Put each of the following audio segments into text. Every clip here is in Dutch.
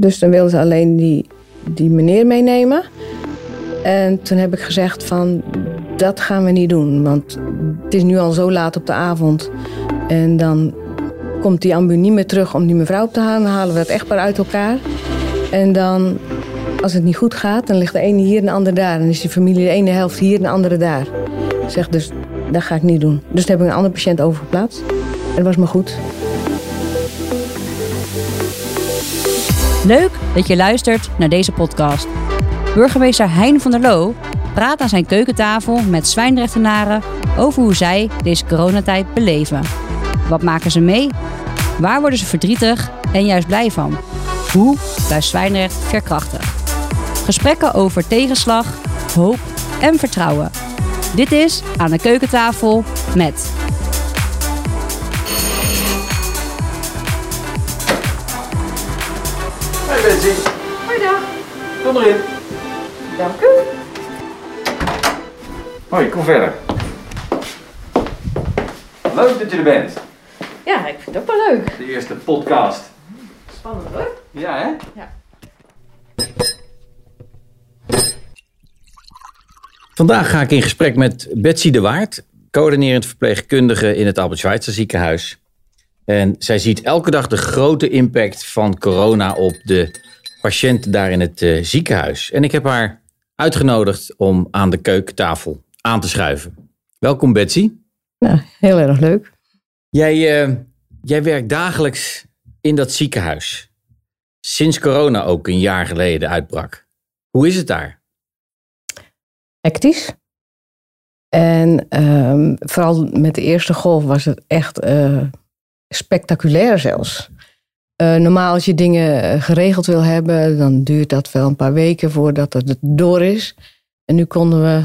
Dus dan wilden ze alleen die, die meneer meenemen. En toen heb ik gezegd van, dat gaan we niet doen. Want het is nu al zo laat op de avond. En dan komt die ambu niet meer terug om die mevrouw op te halen. Dan halen we het echtpaar uit elkaar. En dan, als het niet goed gaat, dan ligt de ene hier en de andere daar. Dan is die familie de ene helft hier en de andere daar. Ik zeg dus, dat ga ik niet doen. Dus toen heb ik een andere patiënt overgeplaatst. En dat was me goed. Leuk dat je luistert naar deze podcast. Burgemeester Hein van der Loo praat aan zijn keukentafel met zwijnrechtenaren over hoe zij deze coronatijd beleven. Wat maken ze mee? Waar worden ze verdrietig en juist blij van? Hoe blijft Zwijnrecht veerkrachtig? Gesprekken over tegenslag, hoop en vertrouwen. Dit is Aan de Keukentafel met... Hoi. Goeiedag. Kom erin. Dank u. Hoi, kom verder. Leuk dat je er bent. Ja, ik vind het ook wel leuk. De eerste podcast. Spannend hoor. Ja, hè? Ja. Vandaag ga ik in gesprek met Betsy de Waard, coördinerend verpleegkundige in het Albert Schweitzer ziekenhuis. En zij ziet elke dag de grote impact van corona op de patiënten daar in het eh, ziekenhuis. En ik heb haar uitgenodigd om aan de keukentafel aan te schuiven. Welkom Betsy. Nou, heel erg leuk. Jij, eh, jij werkt dagelijks in dat ziekenhuis. Sinds corona ook een jaar geleden uitbrak. Hoe is het daar? hectisch. En ehm, vooral met de eerste golf was het echt eh, spectaculair zelfs. Eh, normaal als je dingen eh, geregeld wil hebben, dan duurt dat wel een paar weken voordat het door is. En nu konden we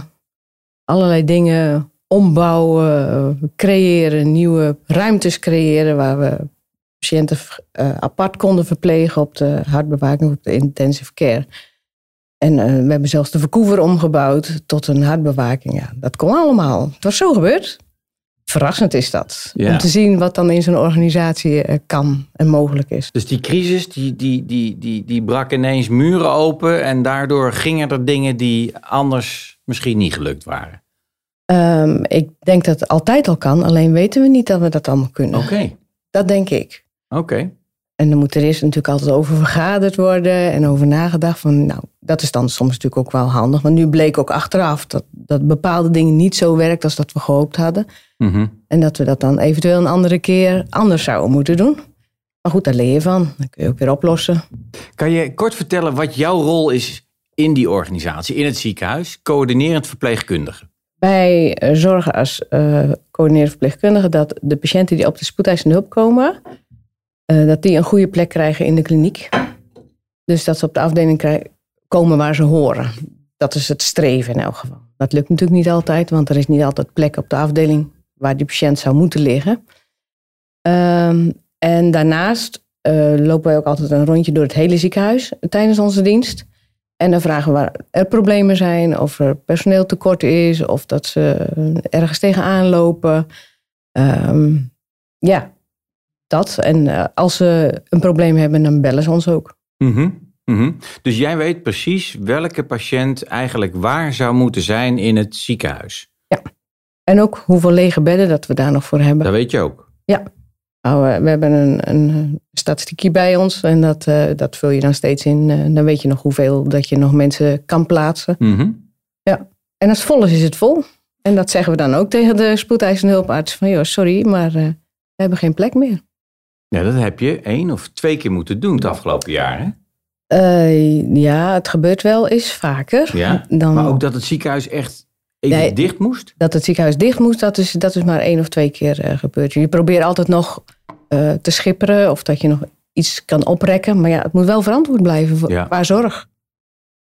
allerlei dingen ombouwen, creëren, nieuwe ruimtes creëren waar we patiënten uh, apart konden verplegen op de hartbewaking, op de intensive care. En we hebben zelfs de verkoever omgebouwd tot een hartbewaking. Ja, dat kon allemaal. Het was zo gebeurd. Verrassend is dat. Ja. Om te zien wat dan in zo'n organisatie uh, kan en mogelijk is. Dus die crisis die, die, die, die, die brak ineens muren open. En daardoor gingen er dingen die anders misschien niet gelukt waren. Um, ik denk dat het altijd al kan. Alleen weten we niet dat we dat allemaal kunnen. Oké. Okay. Dat denk ik. Oké. Okay. En dan moet er eerst natuurlijk altijd over vergaderd worden en over nagedacht. Van, nou, dat is dan soms natuurlijk ook wel handig. Want nu bleek ook achteraf dat, dat bepaalde dingen niet zo werkt als dat we gehoopt hadden. Mm -hmm. En dat we dat dan eventueel een andere keer anders zouden moeten doen. Maar goed, daar leer je van. Dan kun je ook weer oplossen. Kan je kort vertellen wat jouw rol is in die organisatie, in het ziekenhuis, coördinerend verpleegkundige? Wij zorgen als uh, coördinerend verpleegkundige dat de patiënten die op de spoedeisende hulp komen, uh, dat die een goede plek krijgen in de kliniek. Dus dat ze op de afdeling komen waar ze horen. Dat is het streven in elk geval. Dat lukt natuurlijk niet altijd, want er is niet altijd plek op de afdeling waar die patiënt zou moeten liggen. Um, en daarnaast uh, lopen wij ook altijd een rondje door het hele ziekenhuis tijdens onze dienst. En dan vragen we waar er problemen zijn, of er personeel tekort is, of dat ze ergens tegenaan lopen. Um, ja, dat. En uh, als ze een probleem hebben, dan bellen ze ons ook. Mm -hmm. Mm -hmm. Dus jij weet precies welke patiënt eigenlijk waar zou moeten zijn in het ziekenhuis. Ja. En ook hoeveel lege bedden dat we daar nog voor hebben. Dat weet je ook. Ja. Nou, we hebben een, een statistiekje bij ons en dat, uh, dat vul je dan steeds in. Uh, dan weet je nog hoeveel dat je nog mensen kan plaatsen. Mm -hmm. Ja. En als het vol is, is het vol. En dat zeggen we dan ook tegen de spoedeisende hulparts. Van joh, sorry, maar uh, we hebben geen plek meer. Ja, dat heb je één of twee keer moeten doen het afgelopen jaar, hè? Uh, ja, het gebeurt wel eens vaker. Ja, dan, maar ook dat het ziekenhuis echt even Nee. dicht moest? Dat het ziekenhuis dicht moest, dat is, dat is maar één of twee keer uh, gebeurd. Je probeert altijd nog uh, te schipperen of dat je nog iets kan oprekken. Maar ja, het moet wel verantwoord blijven voor, Ja. qua zorg.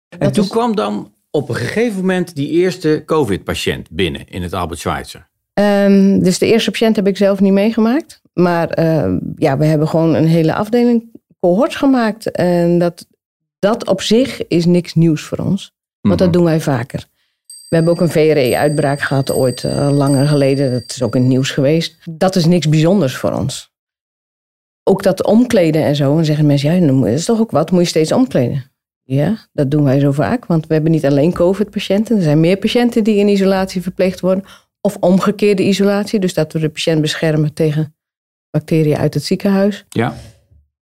En Dat toen is- kwam dan op een gegeven moment die eerste COVID-patiënt binnen in het Albert Schweitzer. Ehm, dus de eerste patiënt heb ik zelf niet meegemaakt. Maar ehm, ja, we hebben gewoon een hele afdeling cohorts gemaakt. En dat, dat op zich is niks nieuws voor ons. Want dat Mhm. doen wij vaker. We hebben ook een VRE-uitbraak gehad ooit eh, langer geleden. Dat is ook in het nieuws geweest. Dat is niks bijzonders voor ons. ook dat omkleden en zo. En zeggen mensen, ja, dat is toch ook wat, moet je steeds omkleden. Ja, dat doen wij zo vaak, want we hebben niet alleen COVID-patiënten. Er zijn meer patiënten die in isolatie verpleegd worden. Of omgekeerde isolatie, dus dat we de patiënt beschermen tegen bacteriën uit het ziekenhuis. Ja.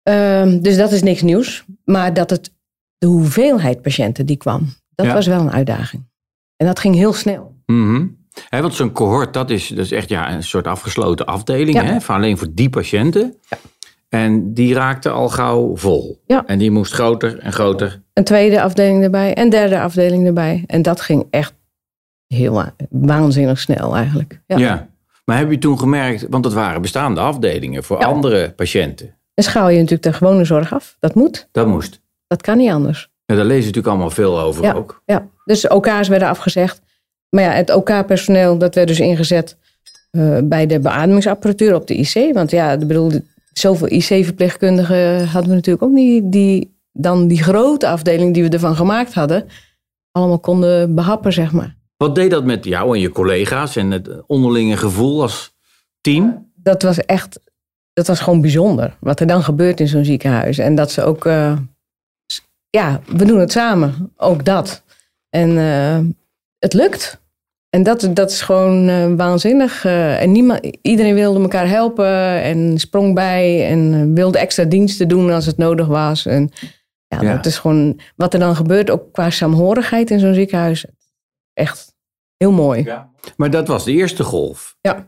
Ehm, dus dat is niks nieuws. Maar dat het, de hoeveelheid patiënten die kwam, dat Ja. was wel een uitdaging. En dat ging heel snel. Mhm. Hè, want zo'n cohort, dat is, dat is echt ja, een soort afgesloten afdeling. Ja. Hè, van alleen voor die patiënten. En die raakte al gauw vol. Ja. En die moest groter en groter. Een tweede afdeling erbij, een derde afdeling erbij. En dat ging echt heel wa- waanzinnig snel eigenlijk. Ja. Ja. Maar heb je toen gemerkt, want dat waren bestaande afdelingen voor Ja. andere patiënten. Dan schaal je natuurlijk de gewone zorg af. Dat moet. Dat moest. Dat kan niet anders. Ja, daar lezen natuurlijk allemaal veel over Ja. ook. Ja. Dus OK's werden afgezegd. Maar ja, het OK-personeel dat werd dus ingezet eh, bij de beademingsapparatuur op de IC. Want ja, ik bedoel, zoveel IC-verpleegkundigen hadden we natuurlijk ook niet. Die dan die grote afdeling die we ervan gemaakt hadden, allemaal konden behappen, zeg maar. Wat deed dat met jou en je collega's en het onderlinge gevoel als team? dat was echt, dat was gewoon bijzonder. Wat er dan gebeurt in zo'n ziekenhuis. En dat ze ook, eh, ja, we doen het samen. Ook dat. En eh, het lukt. En dat, dat is gewoon eh, waanzinnig. En niemand, iedereen wilde elkaar helpen en sprong bij en wilde extra diensten doen als het nodig was. En ja, Ja. dat is gewoon wat er dan gebeurt, ook qua saamhorigheid in zo'n ziekenhuis. Echt heel mooi. Maar dat was de eerste golf. Ja.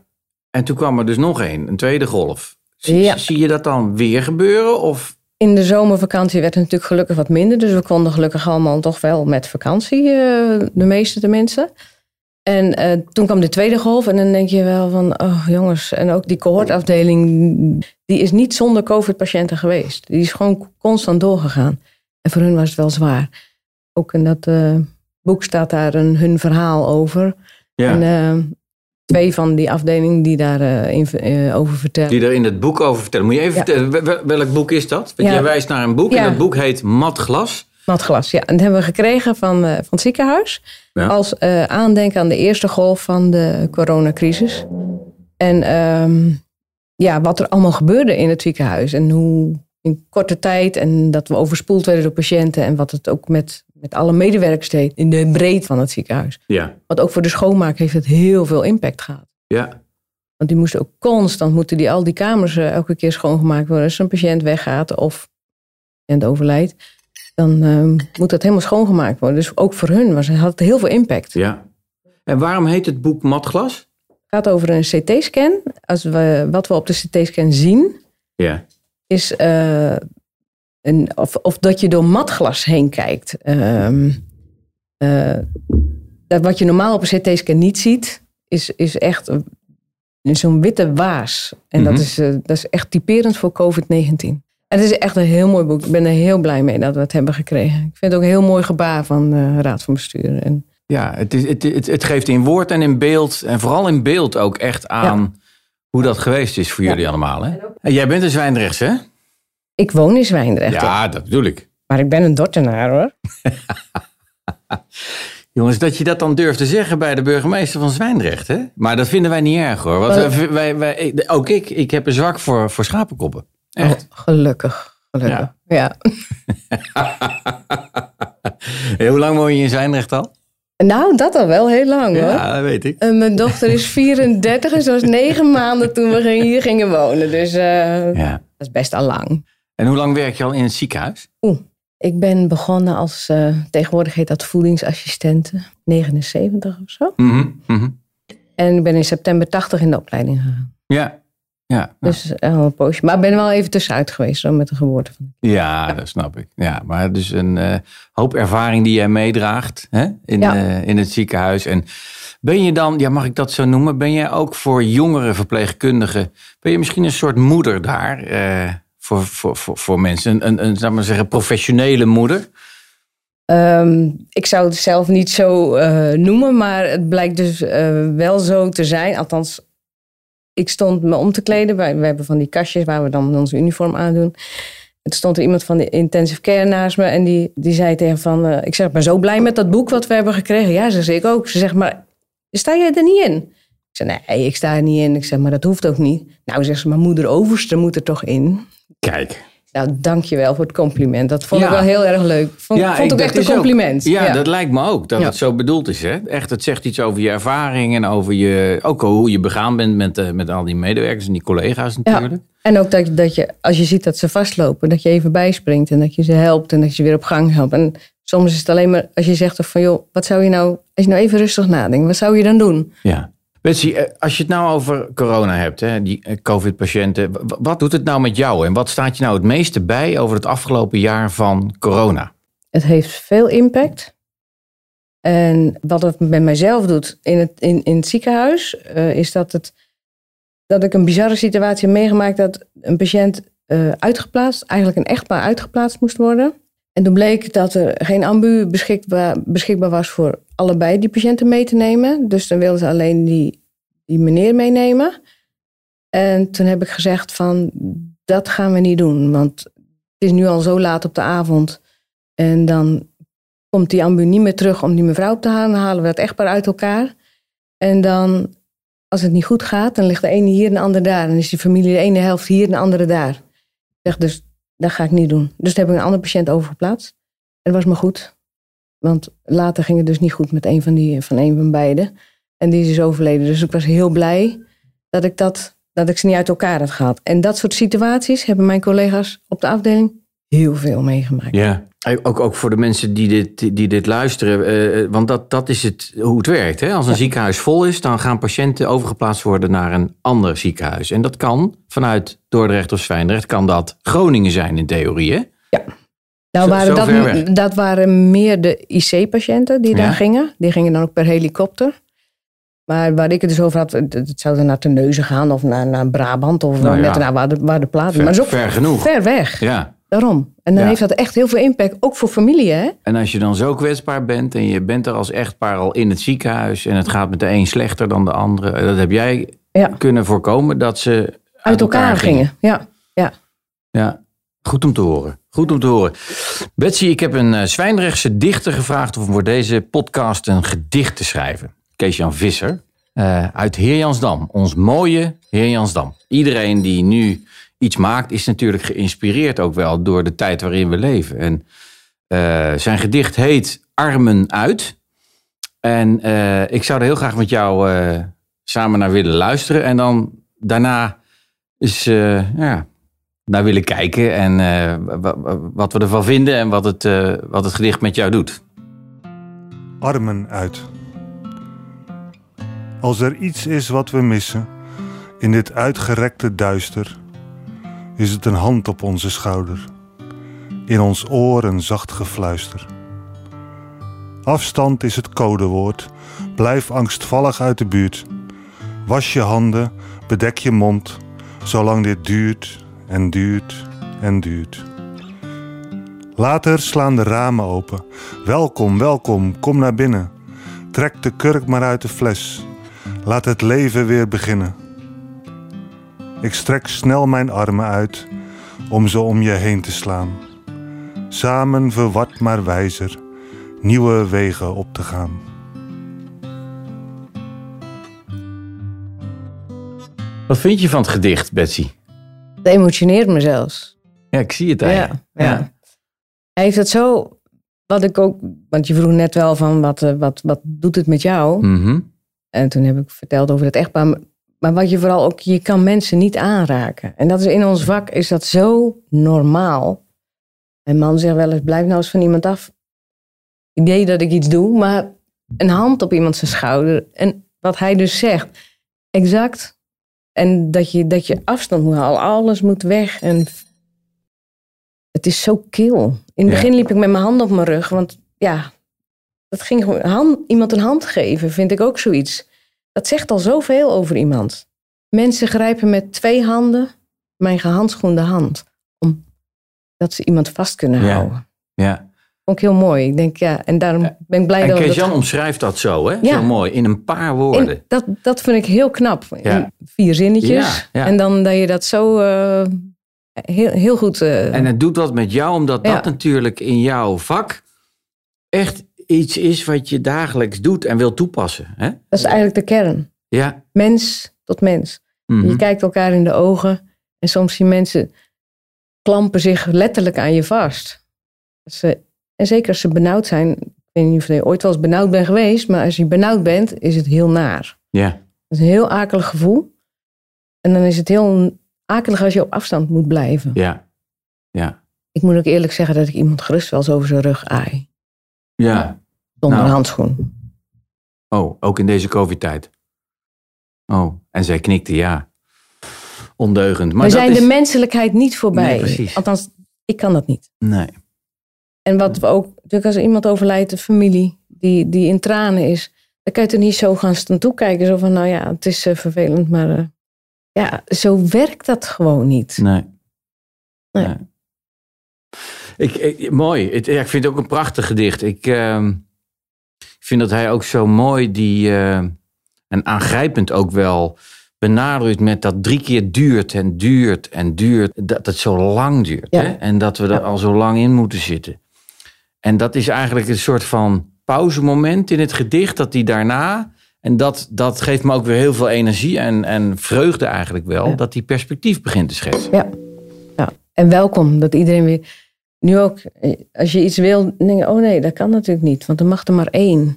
En toen kwam er dus nog één, een tweede golf. Zie, Ja. zie je dat dan weer gebeuren? Of In de zomervakantie werd het natuurlijk gelukkig wat minder. Dus we konden gelukkig allemaal toch wel met vakantie, eh, de meeste tenminste. En eh, toen kwam de tweede golf en dan denk je wel van, oh jongens. En ook die cohortafdeling, die is niet zonder COVID-patiënten geweest. Die is gewoon constant doorgegaan. En voor hun was het wel zwaar. Ook in dat eh, boek staat daar een, hun verhaal over. ja, En eh, twee van die afdelingen die daarover in eh, over vertellen. die er in het boek over vertellen. Moet je even Ja. vertellen, wel- wel- welk boek is dat? Want Ja. jij wijst naar een boek en dat boek heet Mat Glas. Matglas, ja. En dat hebben we gekregen van, eh, van het ziekenhuis. Als eh, aandenken aan de eerste golf van de coronacrisis. En ehm, ja, wat er allemaal gebeurde in het ziekenhuis. En hoe in korte tijd. En dat we overspoeld werden door patiënten. En wat het ook met, met alle medewerkers deed. In de breedte van het ziekenhuis. Ja, Want ook voor de schoonmaak heeft het heel veel impact gehad. ja, Want die moesten ook constant, moeten die, al die kamers eh, elke keer schoongemaakt worden. Als een patiënt weggaat of en overlijdt, dan eh, moet dat helemaal schoongemaakt worden. Dus ook voor hun was, had het heel veel impact. ja. En waarom heet het boek Mat Glas? Het gaat over een CT-scan. Als we, wat we op de CT-scan zien, Ja, is eh, een, of, of dat je door matglas heen kijkt. Ehm, eh, dat wat je normaal op een CT-scan niet ziet, is, is echt een- zo'n witte waas. En dat, Mhm. is, eh, dat is echt typerend voor COVID-19. En het is echt een heel mooi boek. Ik ben er heel blij mee dat we het hebben gekregen. Ik vind het ook een heel mooi gebaar van de Raad van Bestuur. En, ja het, is, het, het, het geeft in woord en in beeld, en vooral in beeld ook echt aan hoe dat geweest is voor Ja. jullie allemaal. Hè? En jij bent een Zwijndrechts, hè? Ik woon in Zwijndrecht, Ja, dat bedoel ik. maar ik ben een Dortenaar hoor. Jongens, dat je dat dan durft te zeggen bij de burgemeester van Zwijndrecht, hè? Maar dat vinden wij niet erg, hoor. Want wij, wij, wij- ook ik, ik heb een zwak voor, voor schapenkoppen. Echt. Oh, gelukkig, gelukkig. ja. Hey, hoe lang woon je in Zwijndrecht al? Nou, dat al wel heel lang hoor. Ja, dat weet ik. En mijn dochter is 34 en ze was negen maanden toen we hier gingen wonen. Dus eh, Ja. dat is best al lang. En hoe lang werk je al in het ziekenhuis? Ik ben begonnen als, eh, tegenwoordig heet dat voedingsassistente, 79 of zo. Mhm, mhm. En ik ben in september 80 in de opleiding gegaan. Ja. Ja. Dus eh, al een poosje. Maar ik ben wel even tussenuit geweest zo, met de geboorte van ja, dat snap ik. Ja, maar dus een eh, hoop ervaring die jij meedraagt hè? In, Ja. in het ziekenhuis. En ben je dan, ja, mag ik dat zo noemen? Ben jij ook voor jongere verpleegkundigen, ben je misschien een soort moeder daar eh, voor, voor, voor, voor mensen? Een, een, een, maar zeggen, professionele moeder? Ehm, ik zou het zelf niet zo eh, noemen, maar het blijkt dus eh, wel zo te zijn. Althans, ik stond me om te kleden. We hebben van die kastjes waar we dan onze uniform aandoen. En toen stond er iemand van de intensive care naast me en die, die zei tegen van... eh, ik zeg, ben zo blij met dat boek wat we hebben gekregen. Ja, ze zei ik ook. Ze zegt, maar sta jij er niet in? Ik zei, nee, ik sta er niet in. Ik zeg, maar dat hoeft ook niet. Nou, zegt ze, maar moeder Overste moet er toch in? Kijk. Nou, dankjewel voor het compliment. Dat vond Ja. ik wel heel erg leuk. Vond, Ja, vond ik- ook echt een ook- compliment. ja, dat lijkt me ook. Dat Ja. het zo bedoeld is. Hè? Echt, het zegt iets over je ervaring en over je, ook hoe je begaan bent met, eh, met al die medewerkers en die collega's natuurlijk. En ook dat, je- dat je, als je ziet dat ze vastlopen, dat je even bijspringt en dat je ze helpt en dat je ze weer op gang helpt. En soms is het alleen maar als je zegt van joh, wat zou je nou, als je nou even rustig nadenkt, wat zou je dan doen? Ja. Betsy, eh, als je het nou over corona hebt, hè, die eh, COVID-patiënten, wat doet het nou met jou en wat staat je nou het meeste bij over het afgelopen jaar van corona? Het heeft veel impact. En wat het met mijzelf doet in het, in, in het ziekenhuis, eh, is dat, het, dat ik een bizarre situatie heb meegemaakt dat een patiënt uitgeplaatst, eigenlijk een echtpaar uitgeplaatst moest worden. En toen bleek dat er geen ambu beschikbaar, was voor allebei die patiënten mee te nemen. Dus dan wilden ze alleen die, die meneer meenemen. En toen heb ik gezegd van, dat gaan we niet doen. Want het is nu al zo laat op de avond. En dan komt die ambu niet meer terug om die mevrouw op te halen. Dan halen we het echtpaar uit elkaar. En dan, als het niet goed gaat, dan ligt de ene hier en de andere daar. En is die familie de ene helft hier en de andere daar. Ik zeg dus, dat ga ik niet doen. Dus toen heb ik een andere patiënt overgeplaatst. En dat was maar goed. Want later ging het dus niet goed met een van, die, van een van beiden. En die is dus overleden. Dus ik was heel blij dat ik, dat, dat ik ze niet uit elkaar had gehad. En dat soort situaties hebben mijn collega's op de afdeling heel veel meegemaakt. Ja. Ook, ook voor de mensen die dit, die dit luisteren, eh, want dat, dat is het, hoe het werkt. Hè? Als een ziekenhuis vol is, dan gaan patiënten overgeplaatst worden naar een ander ziekenhuis. En dat kan vanuit Dordrecht of Zwijndrecht, kan dat Groningen zijn in theorie. Hè? Nou, Zo- waren zo dat, dat waren meer de IC-patiënten die Ja. daar gingen. Die gingen dan ook per helikopter. Maar waar ik het dus over had, het, het zou dan naar Terneuzen gaan of naar, naar Brabant of Nou ja. net naar waar de, waar de. Ver- maar ook ver genoeg. Ver weg, Ja. Daarom. En dan Ja. heeft dat echt heel veel impact, ook voor familie, hè? En als je dan zo kwetsbaar bent en je bent er als echtpaar al in het ziekenhuis en het gaat met de een slechter dan de andere, eh, dat heb jij Ja. kunnen voorkomen dat ze uit, Uit elkaar gingen. Ja. Ja, goed om te horen. Goed om te horen. Betsy, ik heb een uh, Zwijndrechtse dichter gevraagd om voor deze podcast een gedicht te schrijven. Kees-Jan Visser uh, uit Heerjansdam, ons mooie Heerjansdam. Iedereen die nu iets maakt is natuurlijk geïnspireerd ook wel door de tijd waarin we leven. En uh, zijn gedicht heet Armen uit. En uh, ik zou er heel graag met jou uh, samen naar willen luisteren. En dan daarna uh, ja, naar willen kijken. En wat we ervan vinden en wat het, wat het gedicht met jou doet. Armen uit. Als er iets is wat we missen in dit uitgerekte duister, is het een hand op onze schouder. In ons oor een zacht gefluister. Afstand is het codewoord. Blijf angstvallig uit de buurt. Was je handen, bedek je mond, zolang dit duurt en duurt en duurt. Later slaan de ramen open. Welkom, welkom, kom naar binnen. Trek de kurk maar uit de fles. Laat het leven weer beginnen. Ik strek snel mijn armen uit om ze om je heen te slaan. Samen verward maar wijzer, nieuwe wegen op te gaan. Wat vind je van het gedicht, Betsy? Het emotioneert me zelfs. Ja, ik zie het eigenlijk. Ja, ja. Hij heeft het zo, wat ik ook, want je vroeg net wel van wat, wat, wat doet het met jou? Mm -hmm. En toen heb ik verteld over het echtpaar. Maar wat je vooral ook, je kan mensen niet aanraken. En dat is in ons vak, is dat zo normaal. Een man zegt wel eens, blijf nou eens van iemand af. Idee dat ik iets doe, maar een hand op iemand zijn schouder. En wat hij dus zegt, exact. En dat je, dat je afstand moet halen, alles moet weg. En het is zo kil. In het begin liep ik met mijn hand op mijn rug, want ja, dat ging gewoon. Hand, iemand een hand geven, vind ik ook zoiets. Dat zegt al zoveel over iemand. Mensen grijpen met twee handen mijn gehandschoende hand. Omdat ze iemand vast kunnen ja. houden. Ja. Vond ik heel mooi. Ik denk, ja, en daarom ben ik blij en dat... Kees Jan dat... omschrijft dat zo, hè? Ja. Zo mooi, in een paar woorden. Dat, dat vind ik heel knap. Ja. In vier zinnetjes. Ja, ja. En dan dat je dat zo uh, heel, heel goed... Uh, en het doet wat met jou, omdat dat natuurlijk in jouw vak echt iets is wat je dagelijks doet en wil toepassen. Hè? Dat is eigenlijk de kern. Ja. Mens tot mens. Mhm. Mm -hmm. Je kijkt elkaar in de ogen en soms zien mensen klampen zich letterlijk aan je vast. Ze, en zeker als ze benauwd zijn. Ik weet niet of je ooit wel eens benauwd bent geweest. Maar als je benauwd bent, is het heel naar. Ja. Het is een heel akelig gevoel. En dan is het heel akelig als je op afstand moet blijven. Ja. Ja. Ik moet ook eerlijk zeggen dat ik iemand gerust wel eens over zijn rug aai. Ja. Zonder Nou. een handschoen. Oh, ook in deze COVID-tijd. Oh, en zij knikte ja. Ondeugend. Maar We dat zijn is... de menselijkheid niet voorbij. Nee. Althans, ik kan dat niet. Nee. En wat we ook, natuurlijk als iemand overlijdt, de familie, die, die in tranen is, dan kan je er niet zo gaan staan toekijken. Zo van, nou ja, het is eh, vervelend, maar eh, ja, zo werkt dat gewoon niet. Nee. Nee. Ik, ik- mooi. Ja, ik vind het ook een prachtig gedicht. Ik, ehm, vind dat hij ook zo mooi die, eh, en aangrijpend ook wel benadrukt met dat drie keer duurt en duurt en duurt. Dat het zo lang duurt. Ja. Hè? En dat we er al zo lang in moeten zitten. En dat is eigenlijk een soort van pauzemoment in het gedicht. Dat die daarna... En dat, dat geeft me ook weer heel veel energie en, en vreugde eigenlijk wel. Ja. Dat die perspectief begint te schetsen. Ja. ja. En welkom dat iedereen weer. Nu ook, eh, als je iets wil, denk je, oh nee, dat kan natuurlijk niet, want er mag er maar één.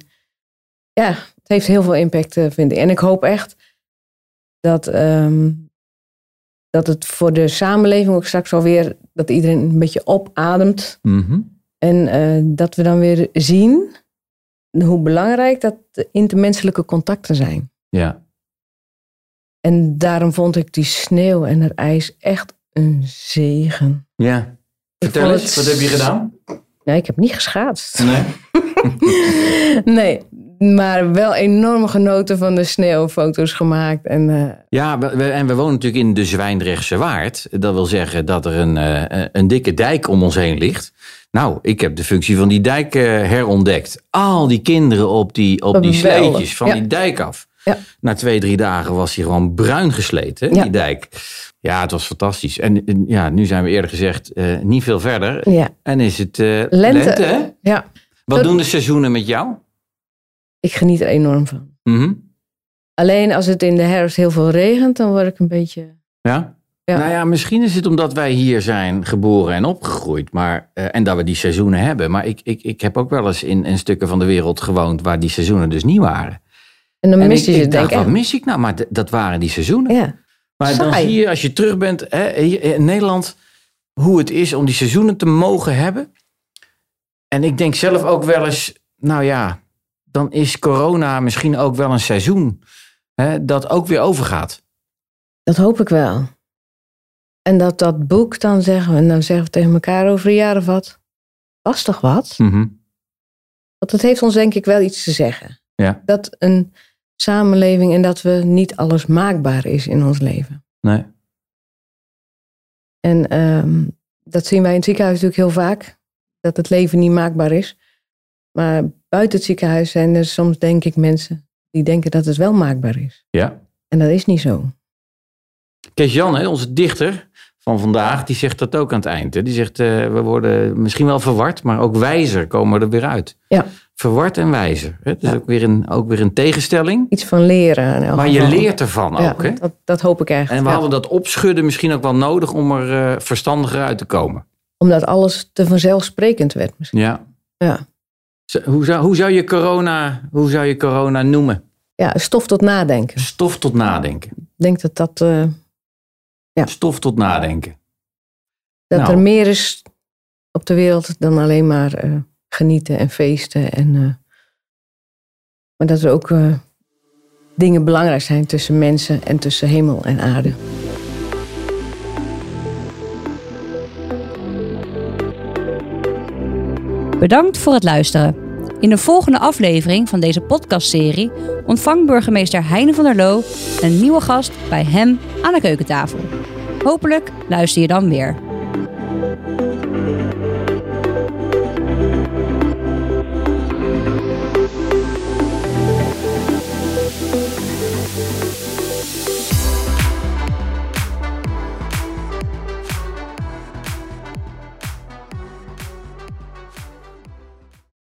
Ja, het heeft heel veel impact, eh, vind ik. En ik hoop echt dat, ehm, dat het voor de samenleving ook straks alweer, dat iedereen een beetje opademt. Mhm. En eh, dat we dan weer zien hoe belangrijk dat intermenselijke contacten zijn. Ja. En daarom vond ik die sneeuw en het ijs echt een zegen. Ja. Vertel eens, het- wat heb je gedaan? Nee, ik heb niet geschaatst. Nee. Nee, maar wel enorm genoten van de sneeuwfoto's gemaakt. En eh, Ja, we- we- en we wonen natuurlijk in de Zwijndrechtse Waard. Dat wil zeggen dat er een, eh, een dikke dijk om ons heen ligt. Nou, ik heb de functie van die dijk eh, herontdekt. Al die kinderen op die, op die sleetjes van ja. die dijk af. Ja. Na twee, drie dagen was hij gewoon bruin gesleten, Ja. die dijk. Ja, het was fantastisch. En en ja, nu zijn we eerder gezegd eh, niet veel verder. ja, En is het eh, lente. lente. hè? ja, Wat doen de seizoenen met jou? ik geniet er enorm van. Mhm. Alleen als het in de herfst heel veel regent, dan word ik een beetje... Ja? Ja. Nou ja, misschien is het omdat wij hier zijn geboren en opgegroeid. Maar, eh, en dat we die seizoenen hebben. Maar ik, ik, ik heb ook wel eens in, in stukken van de wereld gewoond waar die seizoenen dus niet waren. En dan mis je ik het, denk ik. wat mis ik nou? Maar dat waren die seizoenen. Ja, maar dan zie je als je terug bent hè, in Nederland hoe het is om die seizoenen te mogen hebben. En ik denk zelf ook wel eens, nou ja, dan is corona misschien ook wel een seizoen hè, dat ook weer overgaat. dat hoop ik wel. En dat dat boek dan zeggen we, en dan zeggen we tegen elkaar over een jaar of wat. Was toch wat? Mhm. Want het heeft ons denk ik wel iets te zeggen. Ja. Dat een samenleving en dat we niet alles maakbaar is in ons leven. Nee. En ehm, dat zien wij in het ziekenhuis natuurlijk heel vaak. Dat het leven niet maakbaar is. Maar buiten het ziekenhuis zijn er soms denk ik mensen die denken dat het wel maakbaar is. Ja. En dat is niet zo. Kees Jan, onze dichter van vandaag, die zegt dat ook aan het eind. Die zegt, eh, we worden misschien wel verward, maar ook wijzer komen er weer uit. Ja. Verward en wijzer. Dat is Ja. ook, weer een, ook weer een tegenstelling. Iets van leren. Maar je leert ervan Ja, ook. Hè. Dat, dat hoop ik echt. En we ja. hadden dat opschudden misschien ook wel nodig om er eh, verstandiger uit te komen. Omdat alles te vanzelfsprekend werd misschien. Ja. Ja. Hoe zou, hoe, zou je corona, hoe zou je corona noemen? ja, stof tot nadenken. Stof tot nadenken. Ik denk dat, dat, eh, Ja. Stof tot nadenken. dat Nou. er meer is op de wereld dan alleen maar eh, genieten en feesten. En, eh, maar dat er ook eh, dingen belangrijk zijn tussen mensen en tussen hemel en aarde. Bedankt voor het luisteren. In de volgende aflevering van deze podcastserie ontvangt burgemeester Heine van der Loo een nieuwe gast bij hem aan de keukentafel. Hopelijk luister je dan weer.